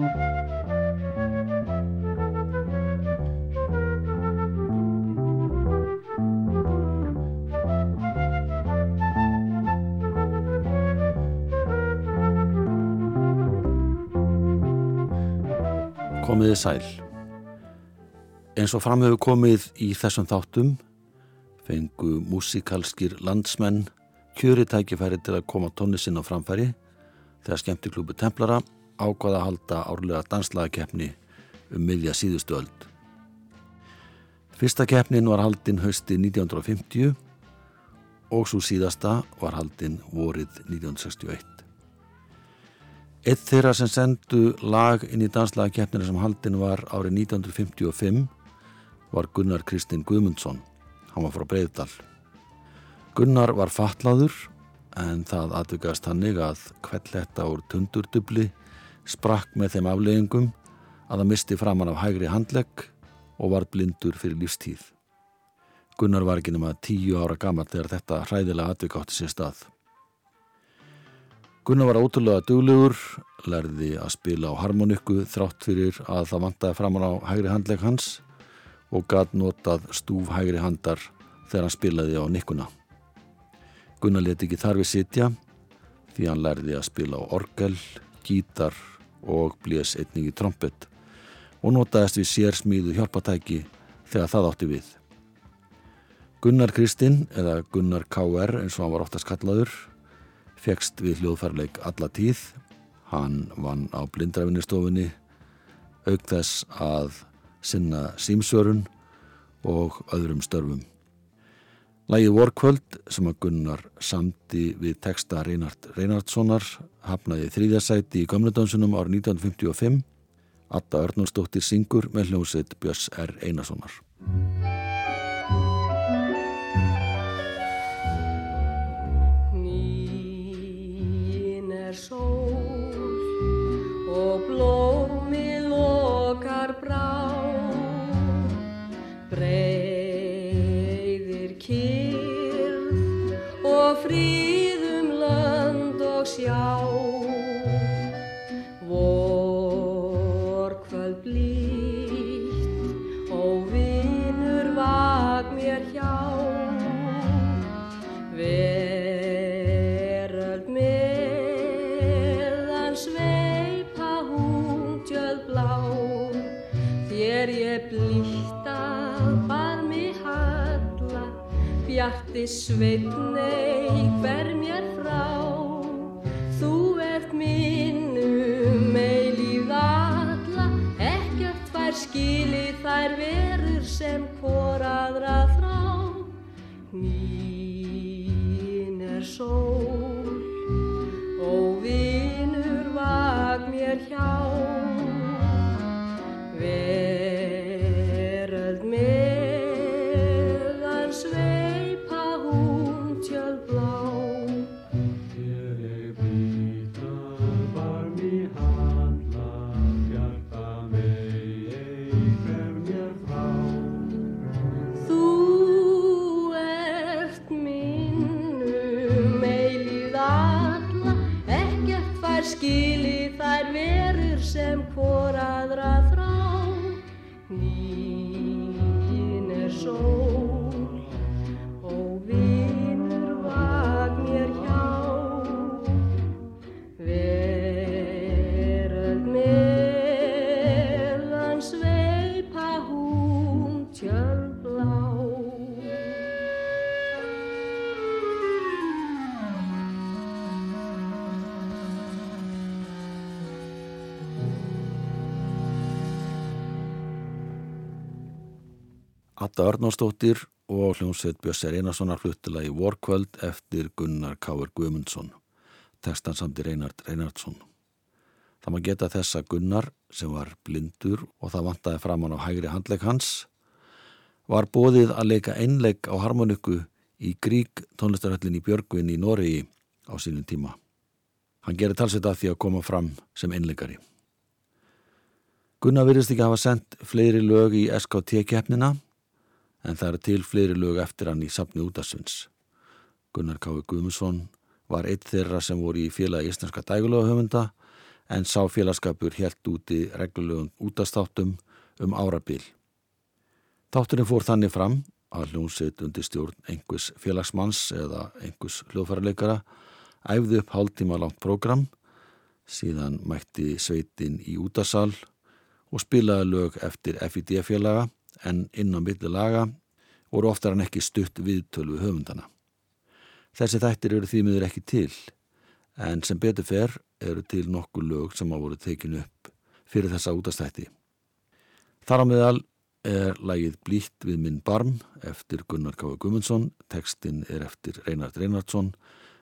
Komiði sæl. Eins og fram hefur komið í þessum þáttum fengu músikalskir landsmenn kjöri tækifæri til að koma tónni sinn á framfæri þegar skemmtiklúbu Templara ákvaða að halda árlega danslagakeppni um miðja síðustu öld. Fyrsta keppnin var haldinn hausti 1950 og svo síðasta var haldinn vorið 1961. Eitt þeirra sem sendu lag inn í danslagakeppnina sem haldin var árið 1955 var Gunnar Kristinn Guðmundsson. Hann var frá Breiðdal. Gunnar var fatlaður en það atvögast hannig að kveldletta úr tundurdubli sprakk með þeim afleggingum að það misti framann af hægri handlegg og var blindur fyrir lífstíð. Gunnar var ekki nema tíu ára gammal þegar þetta hræðilega atvögátti sér stað. Gunnar var ótrúlega duglegur, lærði að spila á harmonikku þrátt fyrir að það vantaði framann á hægri handleg hans og gæt notað stúf hægri handar þegar hann spilaði á nikkuna. Gunnar leti ekki þarfi sitja því hann lærði að spila á orgel, gítar og blés einning í trompet og notaðist við sér smíðu hjálpatæki þegar það átti við. Gunnar Kristinn, eða Gunnar K.R. eins og hann var oftast kallaður, fegst við hljóðfærleik alla tíð. Hann vann á blindrafinnistofunni, auk þess að sinna símsörun og öðrum störfum. Lægið Vorkvöld sem að Gunnar samti við texta Reinhard Reinhardssonar hafnaði þrýðasæti í Gömludánsunum árið 1955. Atta Örnúrsdóttir syngur með hljómsveit Björns R. Einarssonar. Bjarti sveitnei hver mér frá. Þú ert minnum eilíð alla ekkert fær skili þær verur sem hvoraðra þrá. Mín er sól Atta Örnársdóttir og hljómsveit Björnsir Einarssonar fluttila í vorkvöld eftir Gunnar Káur Guðmundsson, tekstan samt í Reinhard Reinhardsson. Það maður geta þess að Gunnar, sem var blindur og það vantaði framann á hægri handleik hans, var bóðið að leika einleik á harmoniku í Grík tónlistarhöllin í Björgvin í Noregi á sínum tíma. Hann gerir talsett að því að koma fram sem einleikari. Gunnar virðist ekki hafa sendt fleiri lög í SKT-keppnina en það eru til fleiri lög eftir hann í safni útasvins. Gunnar K. Guðmusson var eitt þeirra sem voru í félagi íslenska dægulögahöfunda en sá félagskapur helt úti reglulegum útastáttum um árabil. Þátturinn fór þannig fram að hljómsveit undir stjórn einhvers félagsmanns eða einhvers hljóðfærarleikara æfði upp hálftíma langt prógram, síðan mætti sveitin í útasal og spilaði lög eftir FID-félaga en inn á milli laga voru oftar en ekki stutt viðtölu við höfundana. Þessi þættir eru því miður ekki til, en sem betur fer eru til nokkur lög sem hafa voru tekinu upp fyrir þessa útastætti. Þar á meðal er lagið Blítt við minn barm eftir Gunnar K. Gumundsson, tekstinn er eftir Reinhard Reinhardsson,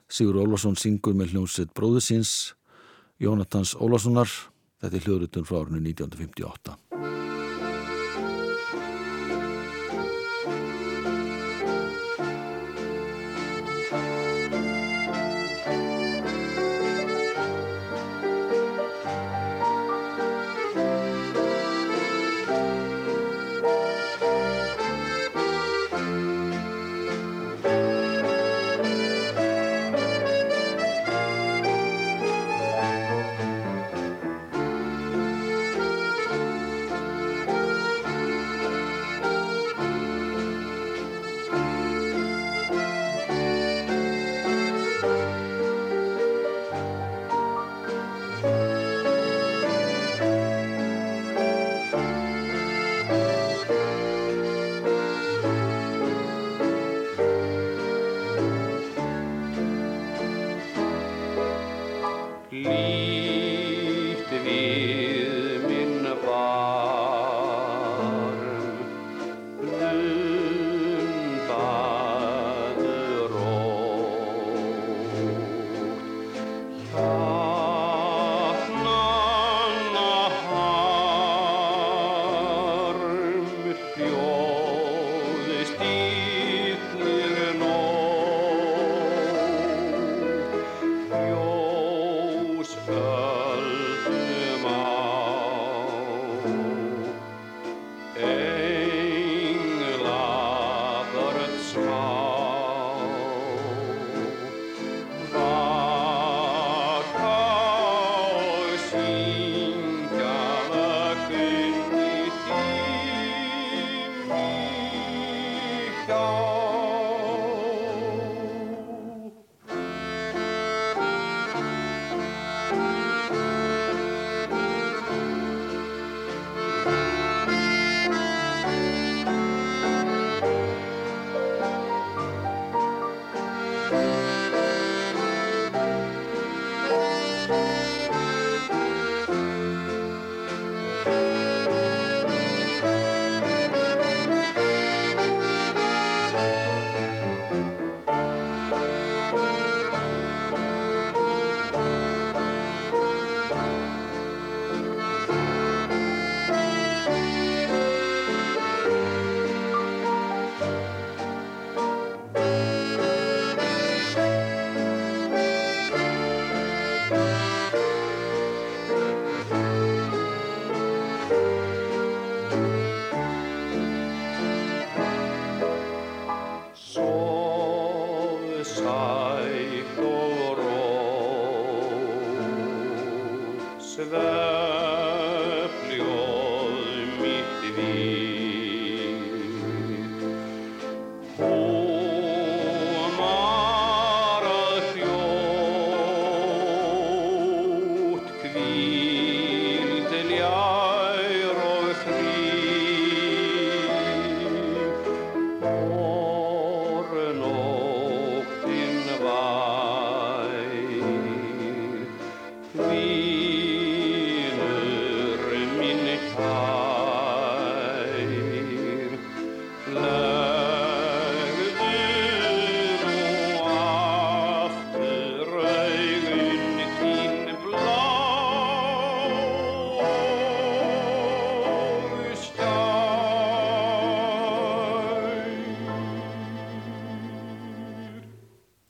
Sigur Ólafsson syngur með hljómsett bróðusins, Jónatans Ólafssonar, þetta er hljóðrutun frá árinu 1958.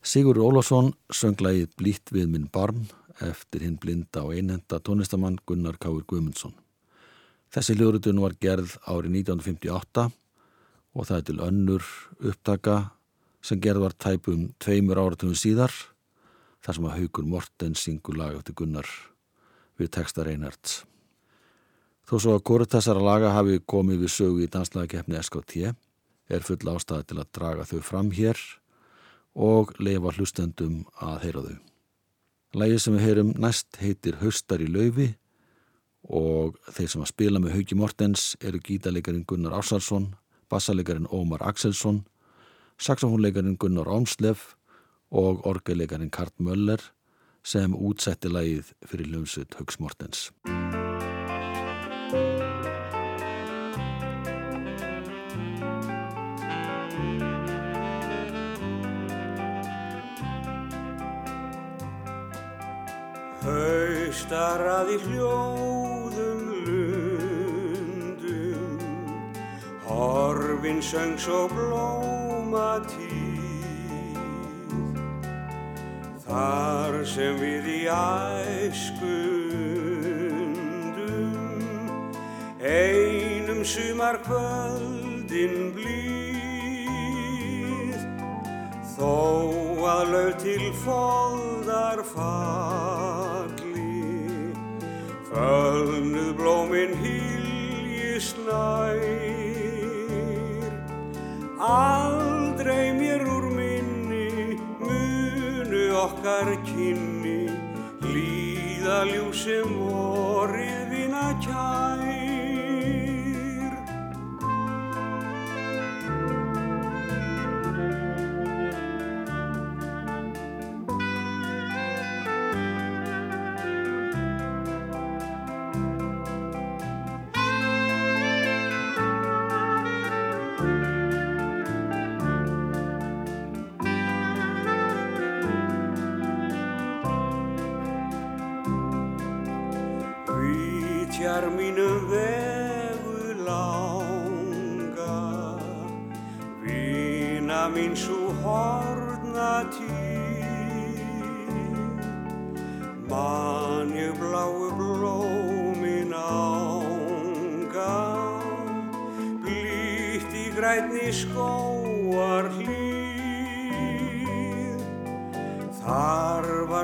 Sigur Ólafsson söng lagið Blítt við minn barm eftir hinn blinda og einhenda tónlistamann Gunnar Káur Guðmundsson. Þessi hljóðrutun var gerð árið 1958 og það er til önnur upptaka sem gerð var tæpum tveimur áratugum síðar þar sem að Haugur Mortens syngur lag eftir Gunnar við texta Reinhards. Þó svo að hvort þessara laga hafi komið við sögu í danslagakefni SKT er full ástæða til að draga þau fram hér og leifa hlustendum að heyra þau. Lægi sem við heyrum næst heitir Haustar í laufi og þeir sem að spila með Hauki Mortens eru gítalegarin Gunnar Ársarsson, bassalegarin Ómar Axelsson, saxofónlegarin Gunnar Ámslef og orgelegarin Kart Möller sem útsetti lægið fyrir hljómsveit Hauks Mortens. Haustar að í hljóðum lundum Horfin söng svo blóma tíð. Þar sem við í æskundum Einum sumar kvöldin blíð. Þó að laug til foldar falli Fölnuð blómin hylji snær. Aldrei mér úr minni munu okkar kynni Líða ljúsum vorið vina kær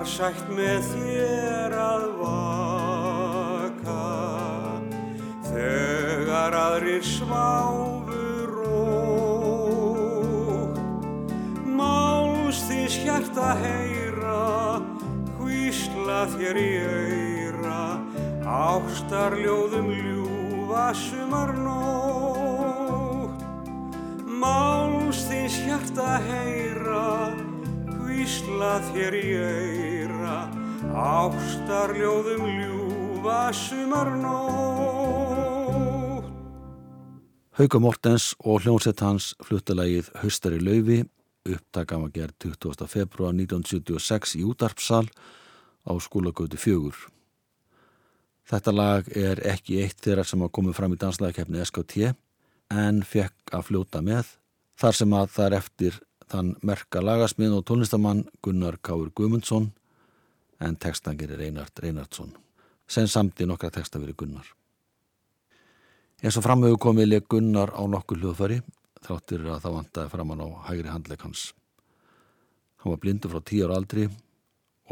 sætt með þér að vaka. Þegar aðrir sváfu rótt Máls þins hjarta heyra Hvísla þér í öyra Ástarljóðum ljúfa sumarnótt Máls þins hjarta heyra hvísla þér í öyra ástarljóðum ljúfa sumarnótt. Hauka Mortens og hljómsett hans fluttalagið Haustar í laufi upptakam að gera 20. februar 1976 í útarpsal á skólagötu fjögur. Þetta lag er ekki eitt þeirra sem að komið fram í danslagakefni SKT en fekk að fljóta með þar sem að það er eftir þann merka lagasmið og tónlistamann Gunnar Káur Guðmundsson en textangir er Reinhard Reinhardsson sem samti nokkra texta verið Gunnar. Eins og framhauðu komið leik Gunnar á nokkur hljóðfæri þráttir að það vantaði framann á hægri handleik hans. Hann var blindu frá tíu ára aldri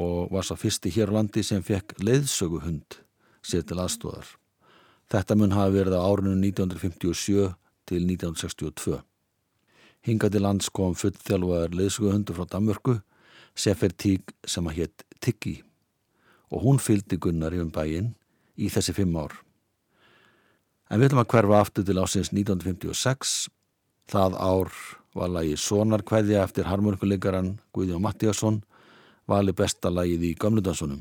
og var svo fyrsti hér á landi sem fekk leiðsöguhund sér til aðstóðar. Þetta mun hafi verið á árunum 1957 til 1962. Hingað til lands kom fullþjálfaður leiðsöguhundur frá Danmörku, Sefertík sem að hétt Tiggi og hún fylgdi Gunnar um bæinn í þessi fimm ár. En við ætlum að hverfa aftur til ásins 1956. Það ár var lagi Sonarkvæðja eftir harmonikuleikaran Guðjón Mattíasson, vali besta lagið í Gömludansunum.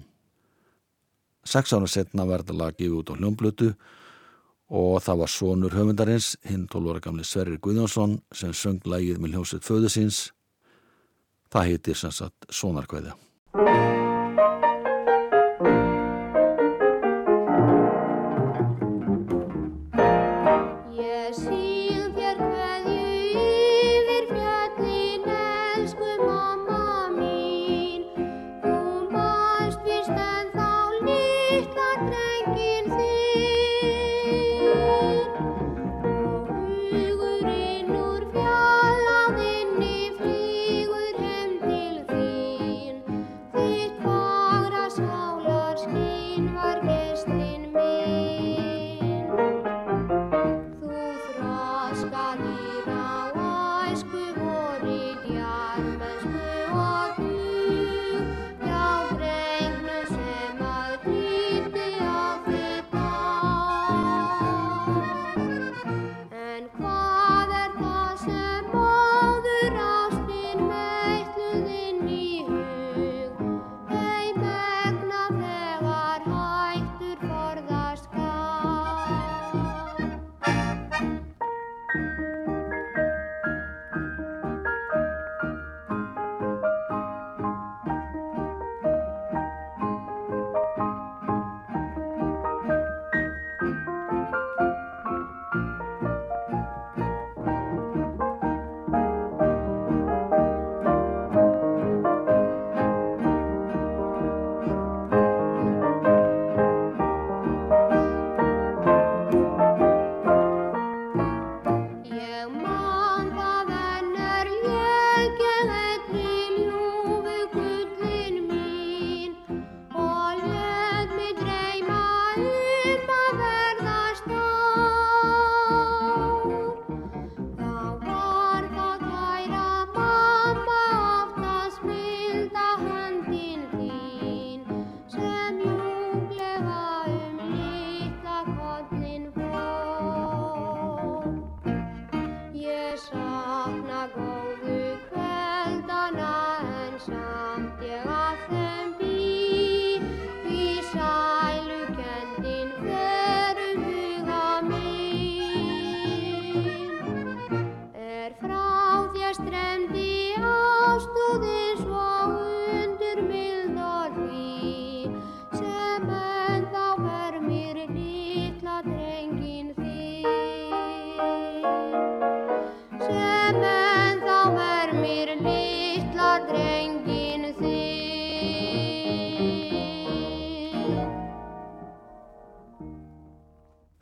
Seks ára setna verða lagið út á hljómblötu og það var sonur höfundarins, hinn 12 ára gamli Sverrir Guðjónsson sem söng lagið með hljómsveit föðu síns. Það heitir sem sagt Sonarkvæðja.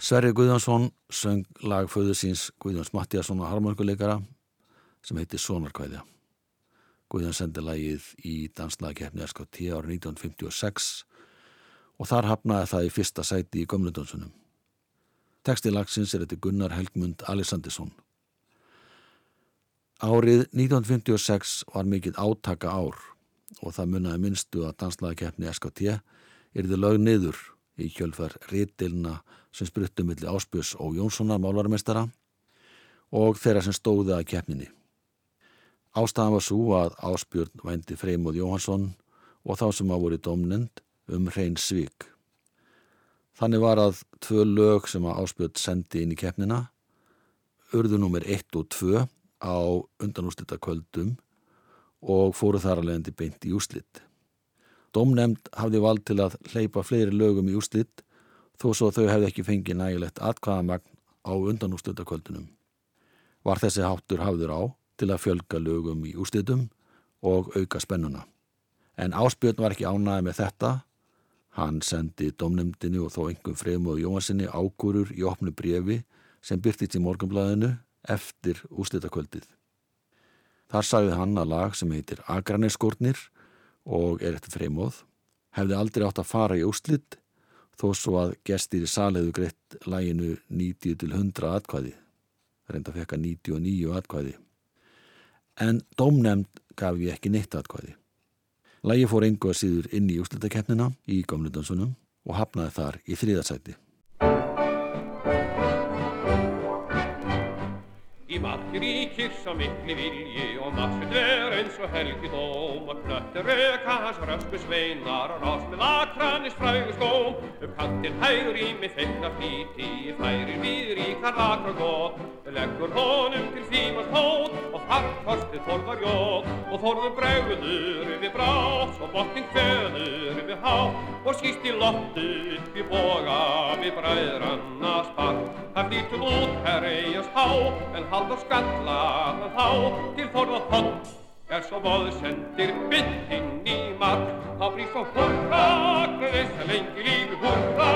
Sverri Guðjónsson söng lag föðu síns Guðjóns Mattiasson og harmonikuleikara sem heitir Sónarkvæðja. Guðjón sendi lagið í danslagkeppni SKT árið 1956 og þar hafnaði það í fyrsta sæti í gömlundonsunum. Teksti lagsins er eftir Gunnar Helgmund Alessandisson. Árið 1956 var mikill átaka ár og það munnaði minnstu að danslagkeppni SKT er þið lög niður í kjölfar réttilina sem spruttu milli Áspjörs og Jónssonar málarmestara og þeirra sem stóði að keppninni. Ástæðan var svo að Áspjörn vændi Freymóð Jóhansson og þá sem að voru domnend um hrein svík. Þannig var að tvö lög sem að Áspjörn sendi inn í keppnina, urðu nummer 1 og 2 á undanúslita kvöldum og fóru þar að leiðandi beint í úslitt. Domnemnd hafði vald til að hleypa fleiri lögum í úslitt þó svo þau hefði ekki fengið nægilegt atkvæðamagn á undanúslita kvöldunum. Var þessi háttur hafður á til að fjölga lögum í úslitum og auka spennuna. En Áspjörn var ekki ánæði með þetta. Hann sendi domnemndinu og þó engum fremu og Jóhansinni ágúrur í opnu brefi sem byrtist í morgunblæðinu eftir úslitakvöldið. Þar sagði hann að lag sem heitir Agranerskórnir og er eftir fremóð hefði aldrei átt að fara í úslit þó svo að gestir í saliðu greitt læginu 90 til 100 atkvæði. Reynda fekka 99 atkvæði. En dómnefnd gaf ég ekki neitt atkvæði. Lægi fór engu að síður inn í úslitakeppnina í Gómlundansunum og hafnaði þar í þriðarsæti. Í margir ríkir svo mikli vilji og margir er eins og helgi dóm. Og knöttir röka hans rösku sveinar og rás með akranis frægu skóm. Um kantinn hægur í mig feikna flíti færir við ríkar lakra gótt leggur honum til þýmans hót og farkostið þorðar jót. Og þorður bregður við brás og botning feður við hátt. Og skýst í lottu upp í boga við bræðranna spark það flýtum út her eigast há en haldur skalla hann þá til forða pott er svo bóðu sendir bytt inn í mark þá brýst á hurra grunleisa lengi lífi hurra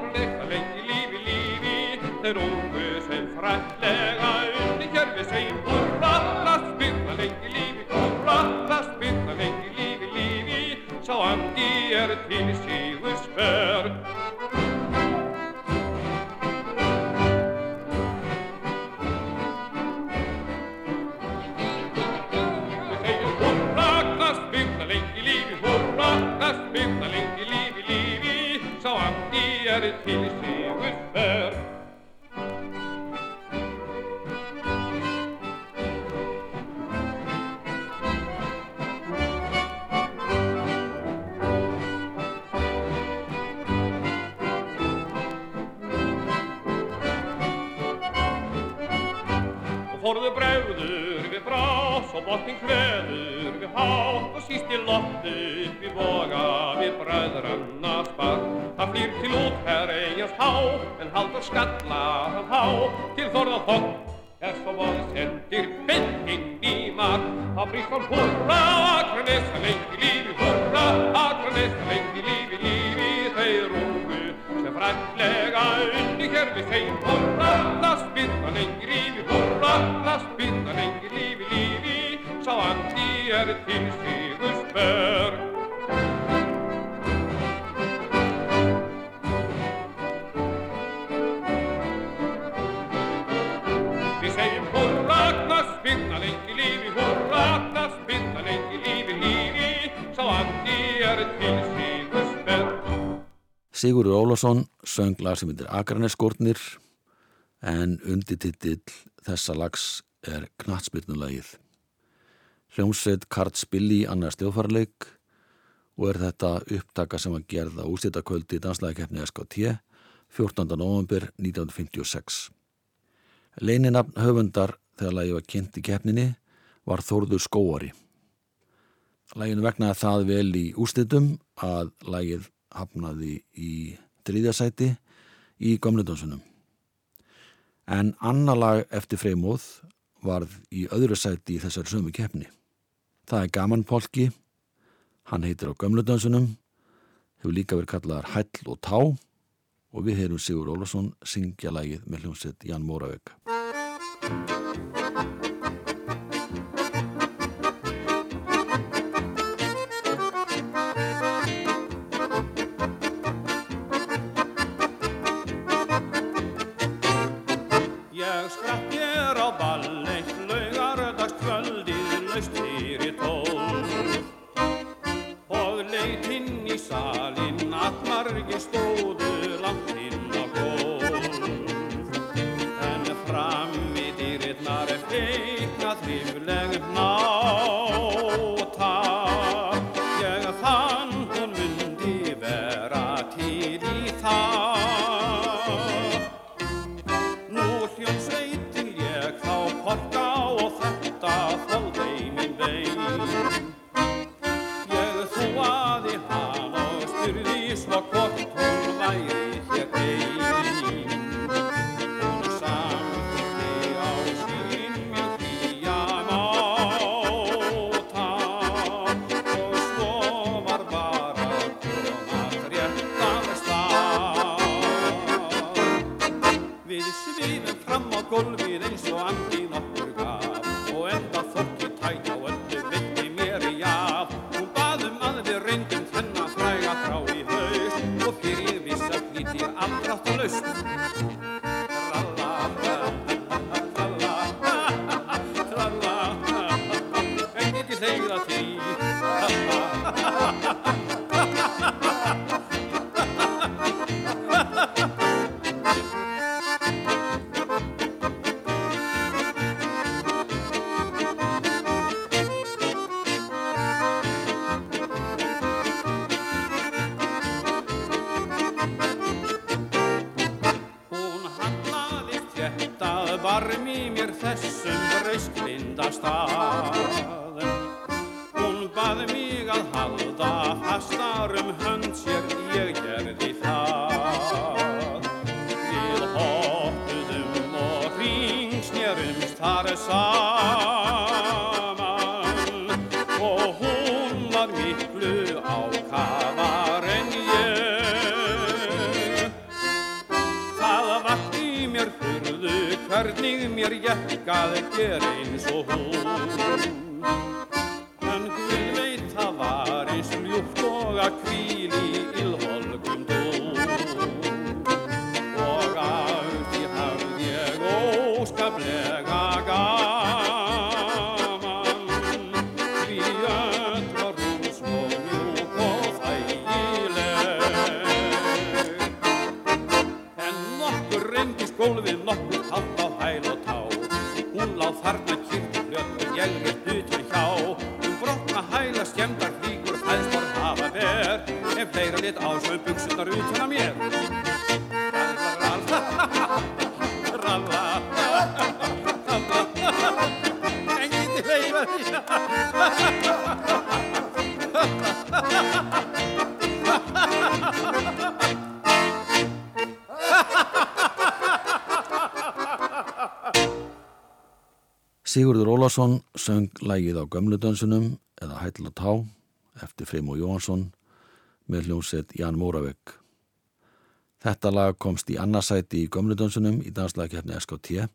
grunleisa lengi lífi lífi. Þeir ungu sem frætlega unni kjörfi segjum hurra Sigurður Ólafsson söng lag sem heitir Akranesskórnir en undititill þessa lags er knatsbyrnulagið. Hljómsveit Kart Spilli annar stjófarleik og er þetta upptaka sem að gerða úslitakvöldi í danslæðikeppni SKT 14. november 1956. Leininafn höfundar þegar lagið var kynnt í keppninni var Þórður Skóari. Læginu vegnaði það vel í úslitum að lægið hafnaði í þriðjasæti í Gömlundonsunum. En annar lag eftir freymóð varð í öðru sæti í þessari sömu keppni. Það er Gaman Polki, hann heitir á Gömlundonsunum, hefur líka verið kallaðar Hæll og Tá og við heyrum Sigur Ólafsson syngja lægið með hljómsveit Jan Móravegg. Salinn að margi stóðu þessum brausklinda Sigurður Ólafsson söng lægið á gömludönsunum eða Hæll og Tá eftir Frimo Jóhansson með hljómsett Jan Móravegg. Þetta lag komst í annarsæti í gömludönsunum í danslagkefni SKT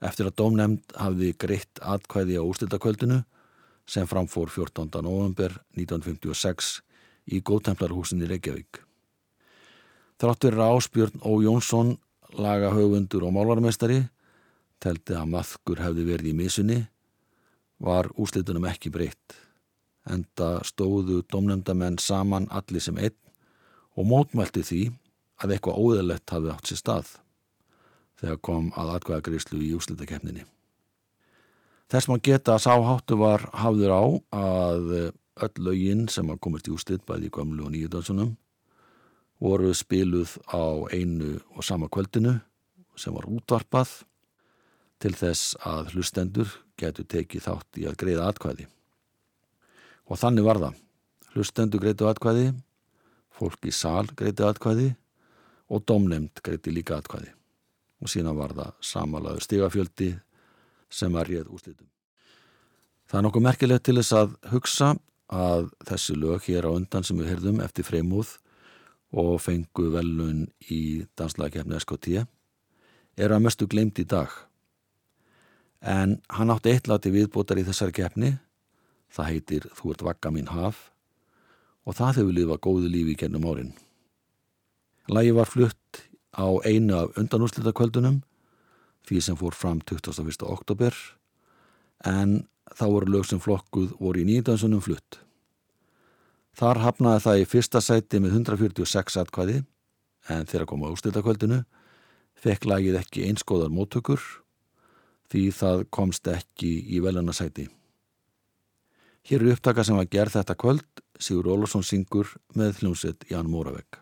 eftir að dómnefnd hafði greitt atkvæði á úrstiltakvöldinu sem framfór 14. november 1956 í góðtemplarhúsinni Reykjavík. Þráttur Ásbjörn Ó Jónsson, lagahöfundur og málvarmestari, teldi að maðkur hefði verið í misunni, var úslitunum ekki breytt. Enda stóðu domnefndamenn saman allir sem einn og mótmælti því að eitthvað óðalett hafði átt sér stað þegar kom að atkvæðagreyslu í úslitakeppninni. Þess maður geta að sáháttu var hafður á að öll lögin sem að komist í úslit bæði í gömlu og nýjudalsunum voru spiluð á einu og sama kvöldinu sem var útvarpað til þess að hlustendur getur tekið þátt í að greiða atkvæði. Og þannig var það. Hlustendur greiðu atkvæði, fólk í sal greiði atkvæði og domnemnd greiði líka atkvæði. Og síðan var það samalaður stigafjöldi sem var réð úrslitum. Það er nokkuð merkilegt til þess að hugsa að þessi lög hér á undan sem við heyrðum eftir freymúð og fengu velun í danslagakefni SKT eru að mestu glemt í dag. En hann átti eitt lati viðbótar í þessari keppni, það heitir Þú ert vakka mín haf og það hefur lifað góðu lífi í gennum árin. Lægi var flutt á einu af undanúrslitakvöldunum, því sem fór fram 21. oktober, en þá voru lög sem flokkuð voru í nýjöndansunum flutt. Þar hafnaði það í fyrsta sæti með 146 atkvæði, en þegar koma úrslitakvöldinu, fekk lagið ekki einskóðar móttökur, því það komst ekki í velunasæti. Hér er upptaka sem var gerð þetta kvöld, Sigur Ólafsson syngur með hljómsett Ján Móravegg.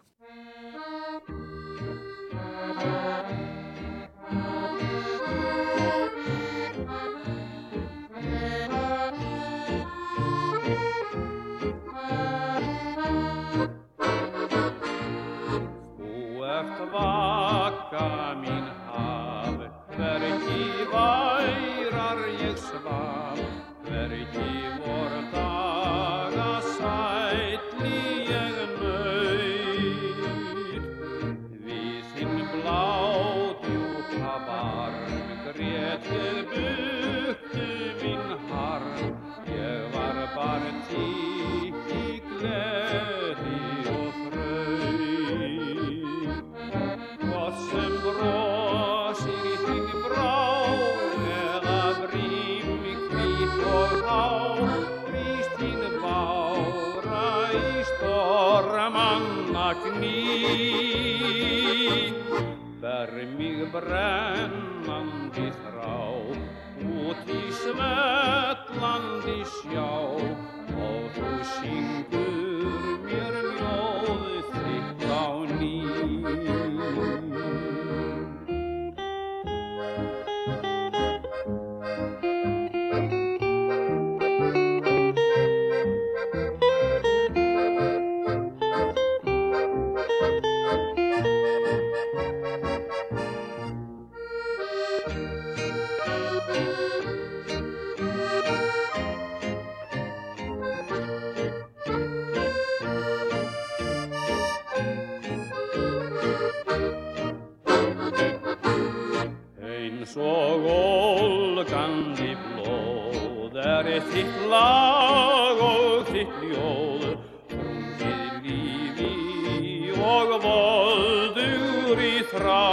Eins og ólgandi blóð. Er þitt lag og þitt ljóð Þrungið lífi og voldur í þrá.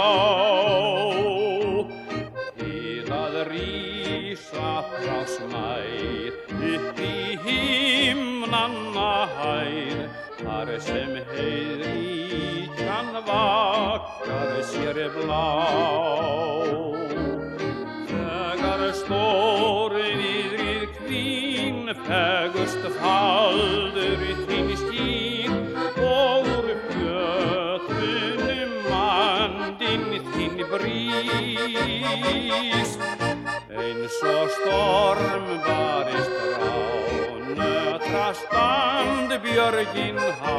Til að rísa frá smæð upp í himnanna hæð Þar sem heiðríkjan vakkar sér blá faldur í þín skín og úr fjötunum mandinn þín brís eins og storm barist rá nötra stand björgin há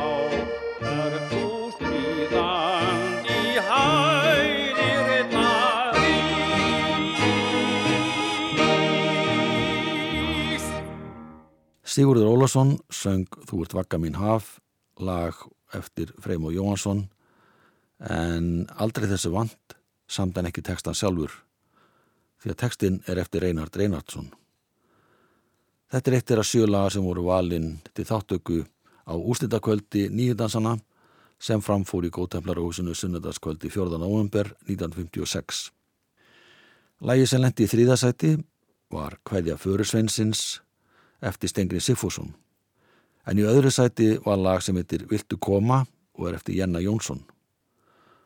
Sigurður Ólafsson söng Þú ert vakka mín haf, lag eftir Freimo Jóhansson, en aldrei þessu vant samt en ekki textan sjálfur, því að textin er eftir Reinhard Reinhardsson. Þetta er eitt þeirra sjölaga sem voru valinn til þáttöku á úslitakvöldi nýjudansana sem framfór í góðtemplarahúsinu sunnudagskvöldi 4. november 1956. Lægi sem lendi í þrýðasæti var Kveðja Förisveinsins eftir Stengri Sigfússon. En í öðru sæti var lag sem heitir Viltu koma og er eftir Jenna Jónsson.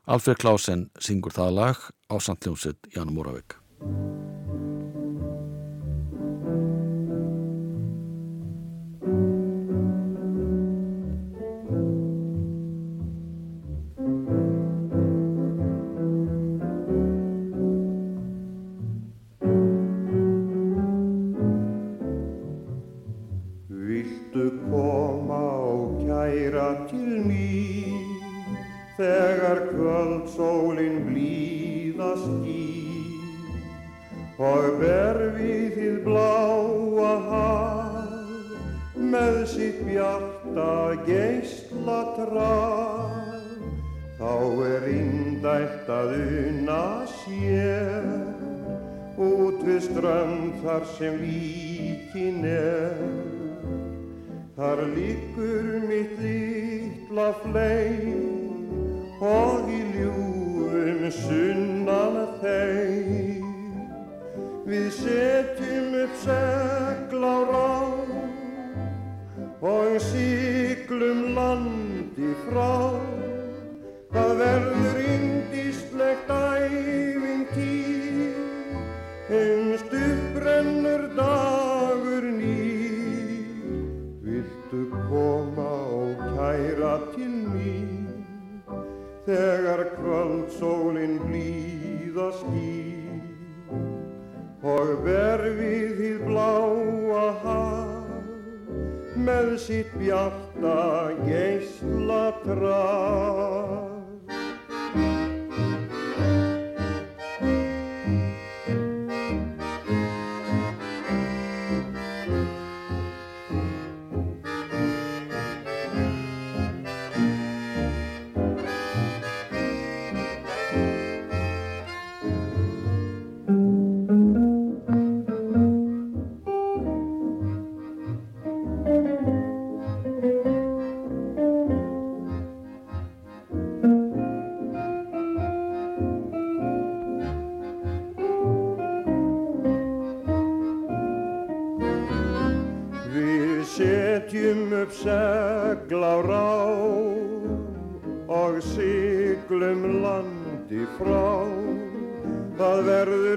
Alfred Klausen syngur það lag á Sandljómsett Janum Móravik. Kvöldsólin blíðast í og ber við þið bláa haf með sitt bjarta geisla traf Þá er indælt að una sér út við strönd þar sem líkin er. Þar líkur mitt litla fleim og í ljúum sunnan þeim. Við setjum upp segl á rá og siglum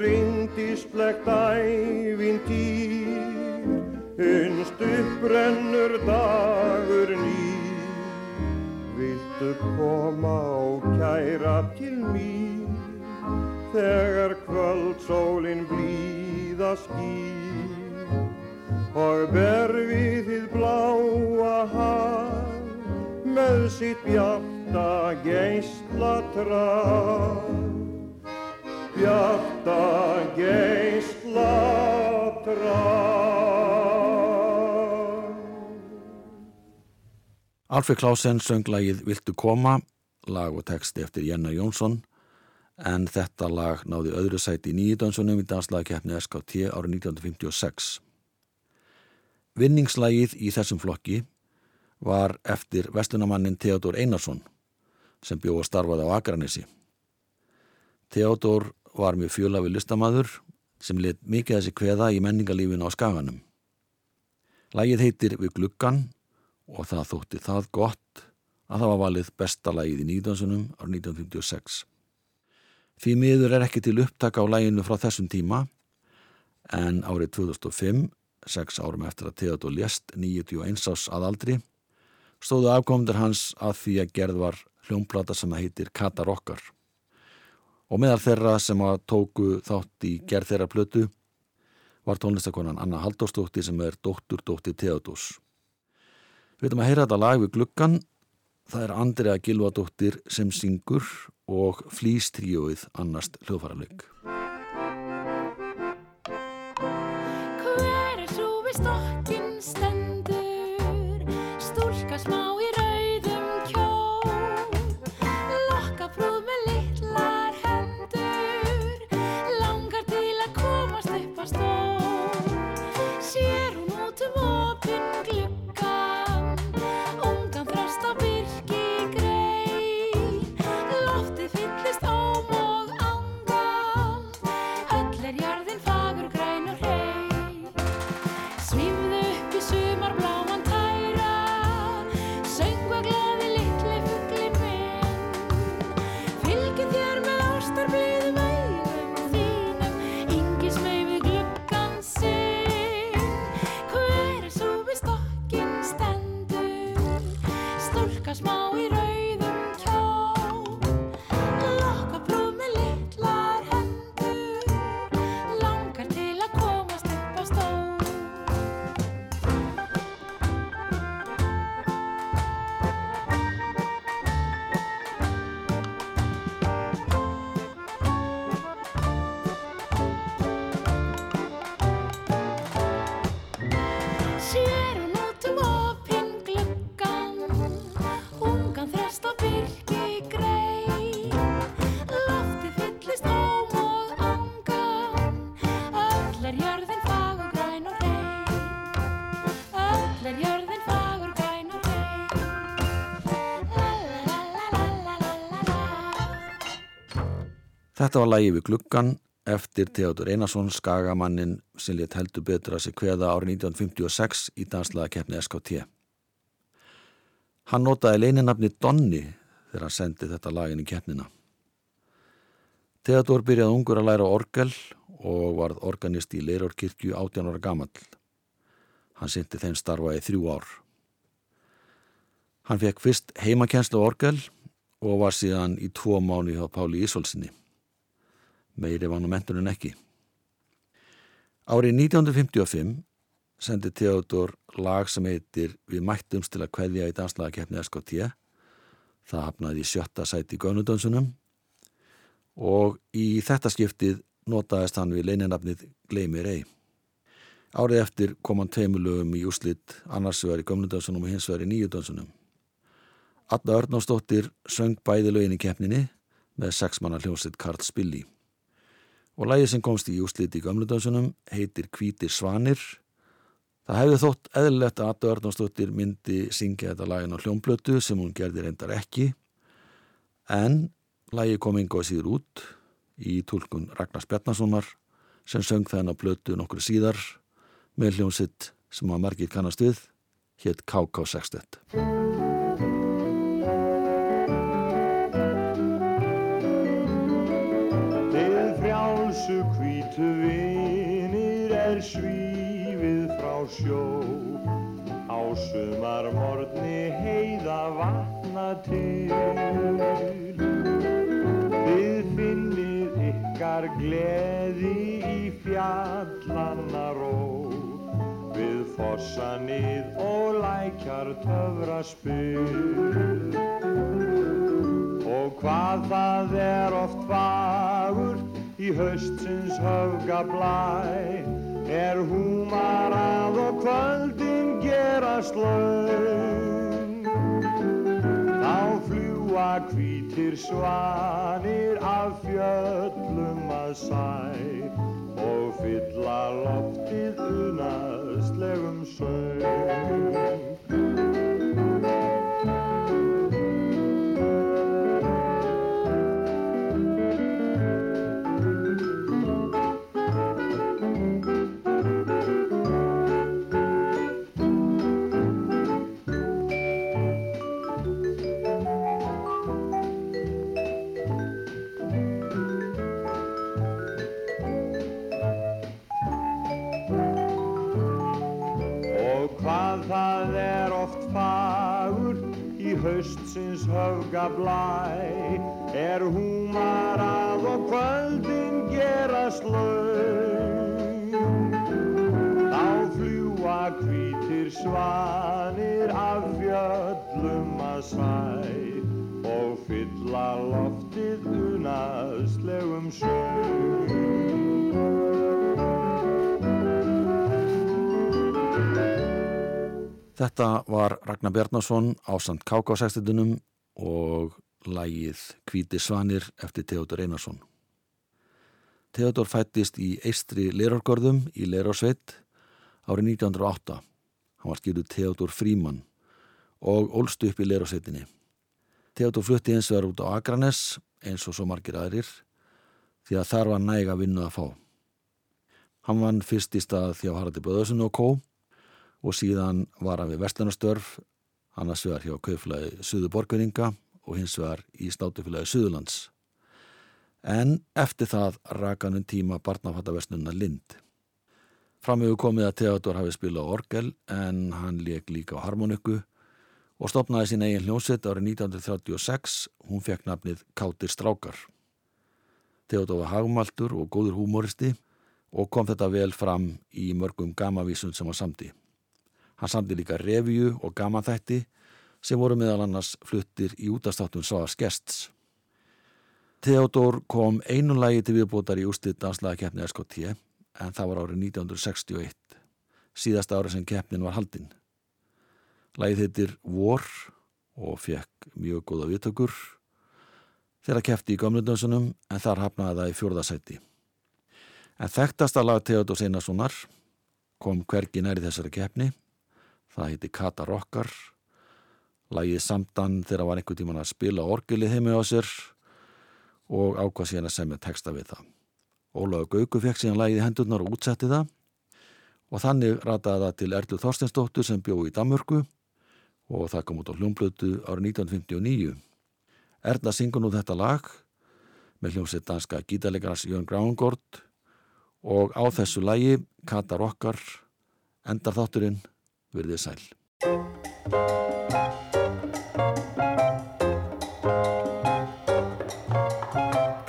verður indíslegt ævintýr, unst upprennur dagur nýr. Viltu koma og kæra til mín, þegar kvöldsólinn blíða skýr og ber við þið bláa haf með sitt bjarta geisla traf. Alfred Klausen söng lagið Viltu koma, lag og texti eftir Jenna Jónsson en þetta lag náði öðru sæti í nýjidönsunum í danslagkeppni SKT árið 1956. Vinningslagið í þessum flokki var eftir vestunamannin Theodor Einarsson sem bjóð að starfaði á Akranissi. Theodor var með fjölafi listamaður sem lit mikið þessi kveða í menningalífinu á skaganum. Lagið heitir Við gluggan og það þótti það gott að það var valið besta lagið í nýdansunum árið 1956. Því miður er ekki til upptaka á laginu frá þessum tíma en árið 2005 sex árum eftir að Theodor lést 91 ás aðaldri, stóðu afkomendur hans að því að gerð var hljómplata sem heitir Katar okkar. Og meðal þeirra sem að tóku þátt í gerð þeirra plötu var tónlistakonan Anna Halldórsdóttir sem er dóttur dóttir Theodors. Við veitum að heyra þetta lag við gluggan, það er Andrea Gilvadóttir sem syngur og flýstríóið annast hljóðfærarleik. Þetta var lægi við gluggan eftir Theodor Einarsson skagamannin sem létt heldur betur að sig kveða árið 1956 í danslaða keppni SKT. Hann notaði leininafni Donni þegar hann sendi þetta lagin í keppnina. Theodor byrjaði ungur að læra orgel og varð organist í Leirorkirkju 18 ára gamall. Hann syndi þeim starfa í þrjú ár. Hann fekk fyrst heimakenslu orgel og var síðan í tvo mánu hjá Páli Ísolsinni. Meiri var nú menturinn ekki. Árið 1955 sendi Theodor lag sem heitir Við mættumst til að kveðja í danslagakeppni SKT. Það hafnaði í sjötta sæti í Gönudönsunum og í þetta skiptið notaðist hann við leininafnið Gleimir Ei. Árið eftir kom hann tveimulögum í úslitt annars vegar í Gönudönsunum og hins vegar í Nýjudönsunum. Alla Örnánsdóttir söng bæði lögin í keppninni með sexmanna hljómsitt Karl Spilli. Og lægið sem komst í úslit í Gömludönsunum heitir Hvítir Svanir. Það hefði þótt eðlilegt að Alla Örnánsdóttir myndi syngja þetta lægin á hljómblötu sem hún gerði reyndar ekki. En lægið kom yngoð síður út í tólkun Ragnars Bjarnasonar sem söng þennan blötu nokkur síðar með hljómsitt sem að margir kannast við hétt KK60. Svífið frá sjó. Á sumar morgni heiða vatna til. Þið finnið ykkar gleði í fjallanna ró. Við fossanið og lækjar töfra spil. Og hvað það er oft fagurt í haustsins höfga blæ Er húmarað og kvöldin gerast laung Þá fljúa hvítir svanir af fjöllum að sæ Og fylla loftið unaðslegum söng höfga blæ. Er húmarað og kvöldin gerast laung Þá fljúa hvítir svanir af fjöllum að sæ Og fylla loftið unaðslegum söng Þetta var Ragnar Bjarnason á Sant KK-sextitunum og lægið Hvíti Svanir eftir Theodor Einarsson. Theodor fættist í Eistri Lerorgörðum í Lerorsveit árið 1908. Hann var skilur Theodor Fríman og ólst upp í Lerorsveitinni. Theodor flutti eins vegar út á Akranes eins og svo margir aðrir því að þar var næga vinnu að fá. Hann vann fyrst í stað að Haraldi Böðarsson og Kó og síðan var hann við Vestlunastörf, annars vegar hjá kauflagi Suðu Borgeringa og hins vegar í státufélagi Suðurlands. En eftir það raka hann um tíma barnafattaverslunna Lind. Framhefur komið að Theodor hafi spilað orgel en hann leik líka á harmoniku og stopnaði sín eigin hljómsett árið 1936, hún fekk nafnið Kátir Strákar. Theodor var hagmaltur og góður húmoristi og kom þetta vel fram í mörgum gamavísum sem var samti. Hann samti líka revju og gamanþætti sem voru meðal annars fluttir í útastáttum Svavars Gests. Theodor kom einu lagi til viðbótar í úrstið danslagakeppni SKT en það var árið 1961, síðasta árið sem keppnin var haldinn. Lagið heitir Vor og fekk mjög góða viðtökur þegar keppti í gömlundönsunum en þar hafnaði það í fjórðasæti. En þekktasta lag Theodor Einarssonar kom hvergi næri þessari keppni Það heiti Kata Rokkar, lagið samdan þegar var einhver tíman að spila orgelið heimi á sér og ákvað síðan að semja texta við það. Ólaug Gauku fekk síðan lagið í hendurnar og útsetti það og þannig rataði það til Erlu Þorstensdóttur sem bjó í Danmörku og það kom út á hljómblötu árið 1959. Erla syngur nú þetta lag með hljómsið danska gítarleikars Jörn Grángård og á þessu lagi Katar okkar endar þátturinn verðið sæl.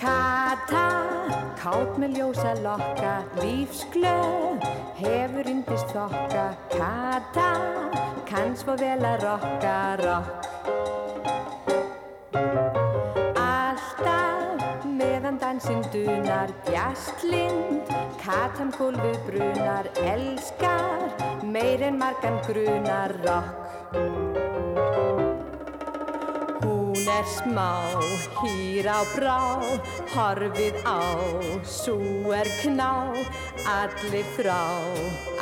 Kata, kátt með ljósa lokka, lífsglöð, hefur yndist þokka. Kata, kann svo vel að rokka, rokk. Meðan dansinn dunar, bjastlind, katan gólfið brunar, elskar, meir en margan grunar, rokk. Er smá, hýr á brá, horfið á, sú er kná, allir frá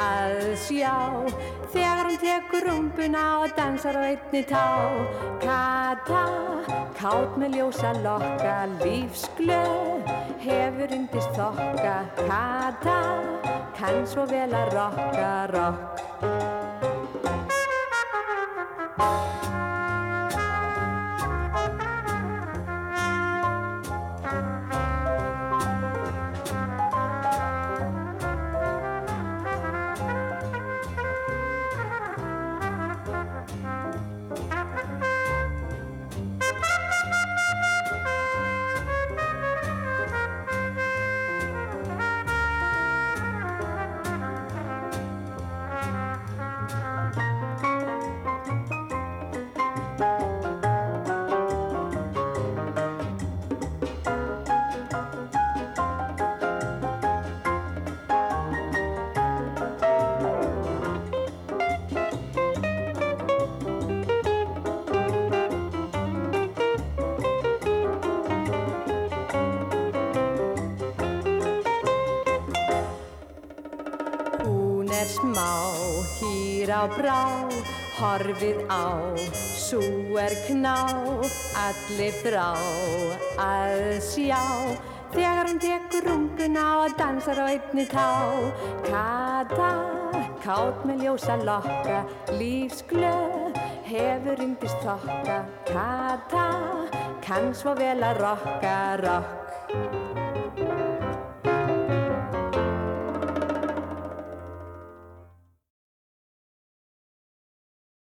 að sjá. Þegar hún tekur rumpuna og dansar á einni tá. Kata, kátt með ljósa lokka, lífsglöð, hefur undist þokka. Kata, kann svo vel að rokka, rokk. Á brá, horfið á, sú er kná, allir þrá að sjá. Þegar hún tekur runguna og dansar á einni tá. Kata, kátt með ljósa lokka, lífsglöð, hefur yndist þokka. Kata, kann svo vel að rokka, rokk.